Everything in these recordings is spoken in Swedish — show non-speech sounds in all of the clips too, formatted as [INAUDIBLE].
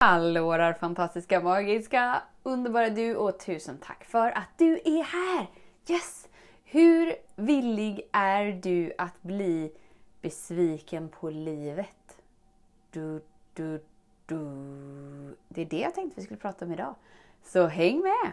Hallå där fantastiska, magiska, underbara du och tusen tack för att du är här! Yes! Hur villig är du att bli besviken på livet? Du, du, du. Det är det jag tänkte vi skulle prata om idag. Så häng med!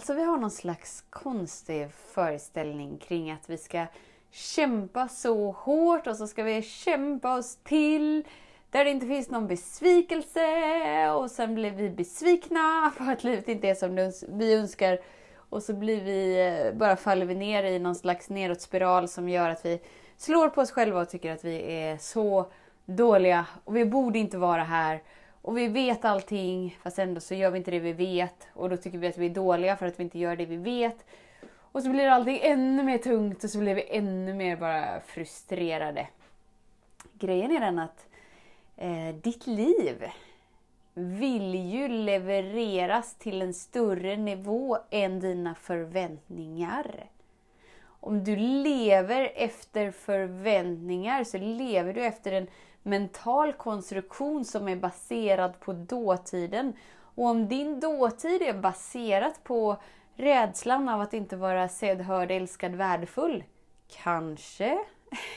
Alltså vi har någon slags konstig föreställning kring att vi ska kämpa så hårt och så ska vi kämpa oss till där det inte finns någon besvikelse och sen blir vi besvikna [LAUGHS] för att livet inte är som vi önskar. Och så blir vi, eh, bara faller vi ner i någon slags nedåtspiral som gör att vi slår på oss själva och tycker att vi är så dåliga. Och vi borde inte vara här och vi vet allting fast ändå så gör vi inte det vi vet och då tycker vi att vi är dåliga för att vi inte gör det vi vet. Och så blir allting ännu mer tungt och så blir vi ännu mer bara frustrerade. Grejen är den att eh, ditt liv vill ju levereras till en större nivå än dina förväntningar. Om du lever efter förväntningar så lever du efter en mental konstruktion som är baserad på dåtiden. Och om din dåtid är baserat på rädslan av att inte vara sedd, hörd, älskad, värdefull, kanske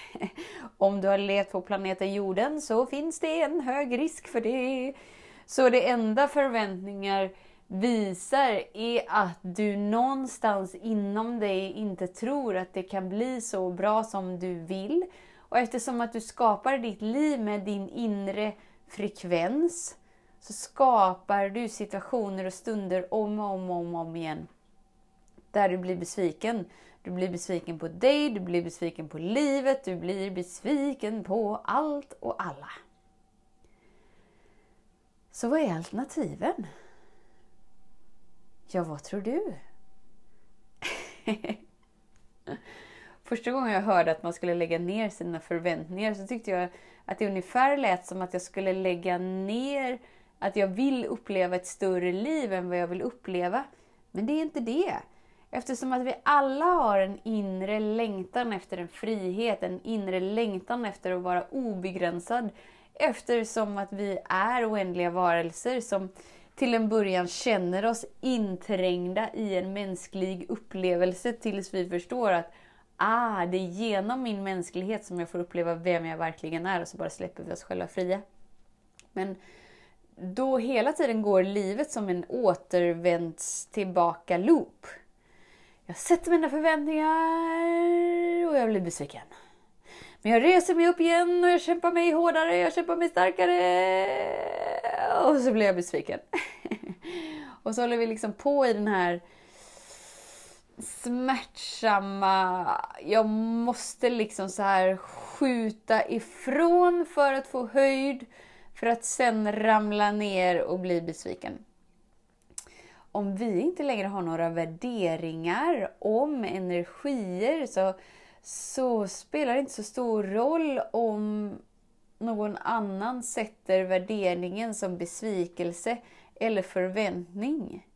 [LAUGHS] om du har levt på planeten jorden så finns det en hög risk för det. Så det enda förväntningar visar är att du någonstans inom dig inte tror att det kan bli så bra som du vill. Och eftersom att du skapar ditt liv med din inre frekvens så skapar du situationer och stunder om och om, om, om igen. Där du blir besviken. Du blir besviken på dig, du blir besviken på livet, du blir besviken på allt och alla. Så vad är alternativen? Ja, vad tror du? [LAUGHS] Första gången jag hörde att man skulle lägga ner sina förväntningar så tyckte jag att det ungefär lät som att jag skulle lägga ner att jag vill uppleva ett större liv än vad jag vill uppleva. Men det är inte det. Eftersom att vi alla har en inre längtan efter en frihet, en inre längtan efter att vara obegränsad. Eftersom att vi är oändliga varelser som till en början känner oss inträngda i en mänsklig upplevelse tills vi förstår att ah, det är genom min mänsklighet som jag får uppleva vem jag verkligen är och så bara släpper vi oss själva fria. Men då hela tiden går livet som en återvänds tillbaka loop. Jag sätter mina förväntningar och jag blir besviken. Men jag reser mig upp igen och jag kämpar mig hårdare, jag kämpar mig starkare. Och så blir jag besviken. [LAUGHS] och så håller vi liksom på i den här smärtsamma, jag måste liksom så här skjuta ifrån för att få höjd, för att sen ramla ner och bli besviken. Om vi inte längre har några värderingar om energier så, så spelar det inte så stor roll om någon annan sätter värderingen som besvikelse eller förväntning.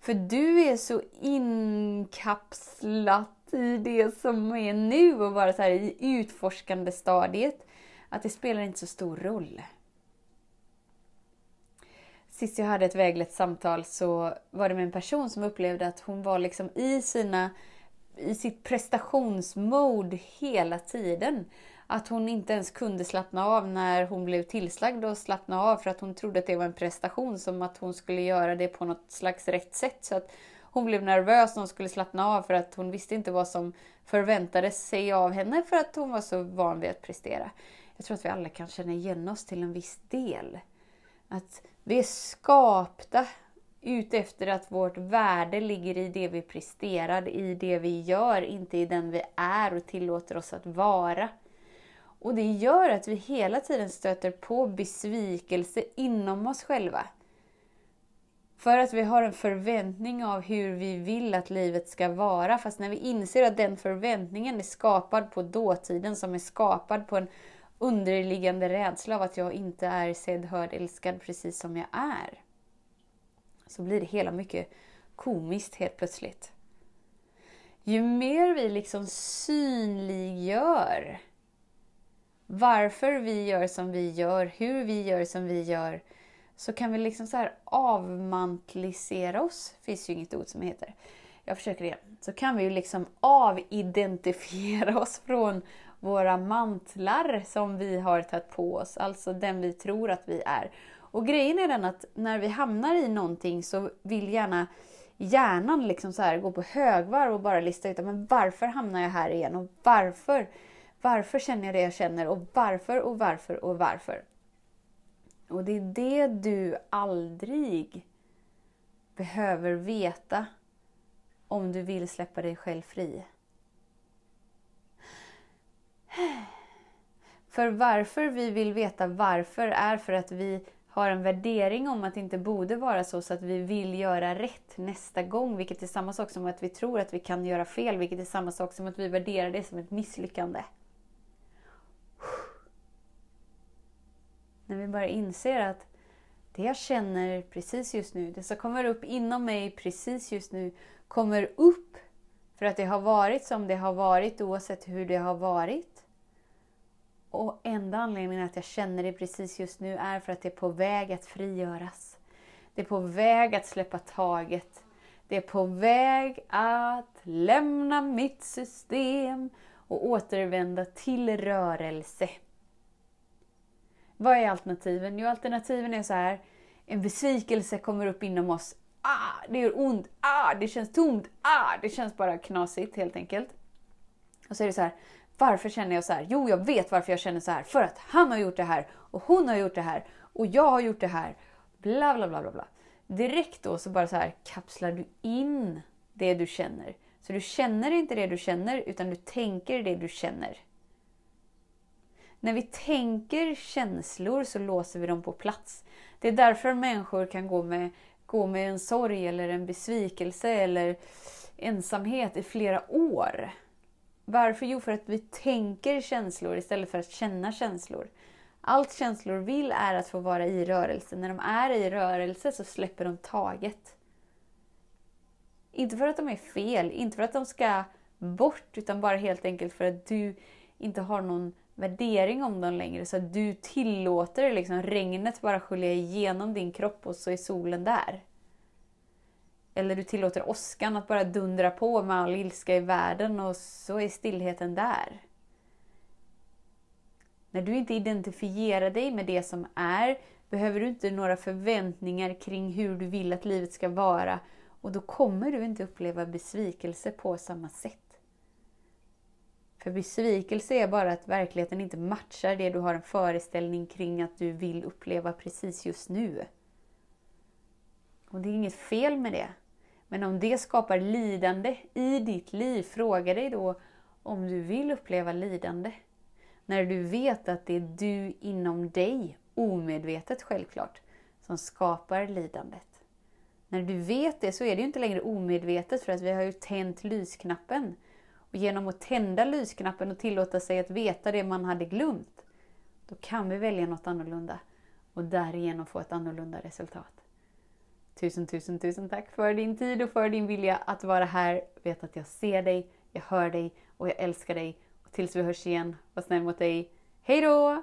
För du är så inkapslat i det som är nu och bara så här i utforskande stadiet att det spelar inte så stor roll. Sist jag hade ett väglett samtal så var det med en person som upplevde att hon var liksom i, sina, i sitt prestationsmode hela tiden att hon inte ens kunde slappna av när hon blev tillslagd och slappna av för att hon trodde att det var en prestation som att hon skulle göra det på något slags rätt sätt. Så att hon blev nervös när hon skulle slappna av för att hon visste inte vad som förväntades sig av henne för att hon var så van vid att prestera. Jag tror att vi alla kan känna igen oss till en viss del. Att vi är skapta utefter att vårt värde ligger i det vi presterar, i det vi gör, inte i den vi är och tillåter oss att vara. Och det gör att vi hela tiden stöter på besvikelse inom oss själva. För att vi har en förväntning av hur vi vill att livet ska vara. Fast när vi inser att den förväntningen är skapad på dåtiden, som är skapad på en underliggande rädsla av att jag inte är sedd, hörd, älskad precis som jag är. Så blir det hela mycket komiskt helt plötsligt. Ju mer vi liksom synliggör varför vi gör som vi gör, hur vi gör som vi gör, så kan vi liksom så här avmantlisera oss. Det finns ju inget ord som heter. Jag försöker igen. Så kan vi ju liksom avidentifiera oss från våra mantlar som vi har tagit på oss, alltså den vi tror att vi är. Och grejen är den att när vi hamnar i någonting så vill gärna hjärnan liksom så här gå på högvarv och bara lista ut men varför hamnar jag här igen och varför? Varför känner jag det jag känner och varför och varför och varför? Och det är det du aldrig behöver veta om du vill släppa dig själv fri. För varför vi vill veta varför är för att vi har en värdering om att det inte borde vara så, så att vi vill göra rätt nästa gång. Vilket är samma sak som att vi tror att vi kan göra fel, vilket är samma sak som att vi värderar det som ett misslyckande. När vi bara inser att det jag känner precis just nu, det som kommer upp inom mig precis just nu, kommer upp för att det har varit som det har varit oavsett hur det har varit. Och enda anledningen att jag känner det precis just nu är för att det är på väg att frigöras. Det är på väg att släppa taget. Det är på väg att lämna mitt system och återvända till rörelse. Vad är alternativen? Jo, alternativen är så här. En besvikelse kommer upp inom oss. Ah, det gör ont. Ah, det känns tomt. Ah, det känns bara knasigt helt enkelt. Och så är det så här. Varför känner jag så här? Jo, jag vet varför jag känner så här. För att han har gjort det här och hon har gjort det här och jag har gjort det här. Bla, bla, bla, bla, bla. Direkt då så bara så här kapslar du in det du känner. Så du känner inte det du känner utan du tänker det du känner. När vi tänker känslor så låser vi dem på plats. Det är därför människor kan gå med, gå med en sorg eller en besvikelse eller ensamhet i flera år. Varför? Jo, för att vi tänker känslor istället för att känna känslor. Allt känslor vill är att få vara i rörelse. När de är i rörelse så släpper de taget. Inte för att de är fel, inte för att de ska bort, utan bara helt enkelt för att du inte har någon värdering om dem längre. Så att du tillåter liksom regnet bara skölja igenom din kropp och så är solen där. Eller du tillåter åskan att bara dundra på med all ilska i världen och så är stillheten där. När du inte identifierar dig med det som är behöver du inte några förväntningar kring hur du vill att livet ska vara och då kommer du inte uppleva besvikelse på samma sätt. För besvikelse är bara att verkligheten inte matchar det du har en föreställning kring att du vill uppleva precis just nu. Och det är inget fel med det. Men om det skapar lidande i ditt liv, fråga dig då om du vill uppleva lidande. När du vet att det är du inom dig, omedvetet självklart, som skapar lidandet. När du vet det så är det inte längre omedvetet för att vi har ju tänt lysknappen. Och genom att tända lysknappen och tillåta sig att veta det man hade glömt, då kan vi välja något annorlunda och därigenom få ett annorlunda resultat. Tusen, tusen, tusen tack för din tid och för din vilja att vara här. Vet att jag ser dig, jag hör dig och jag älskar dig. Och tills vi hörs igen, var snäll mot dig. Hej då!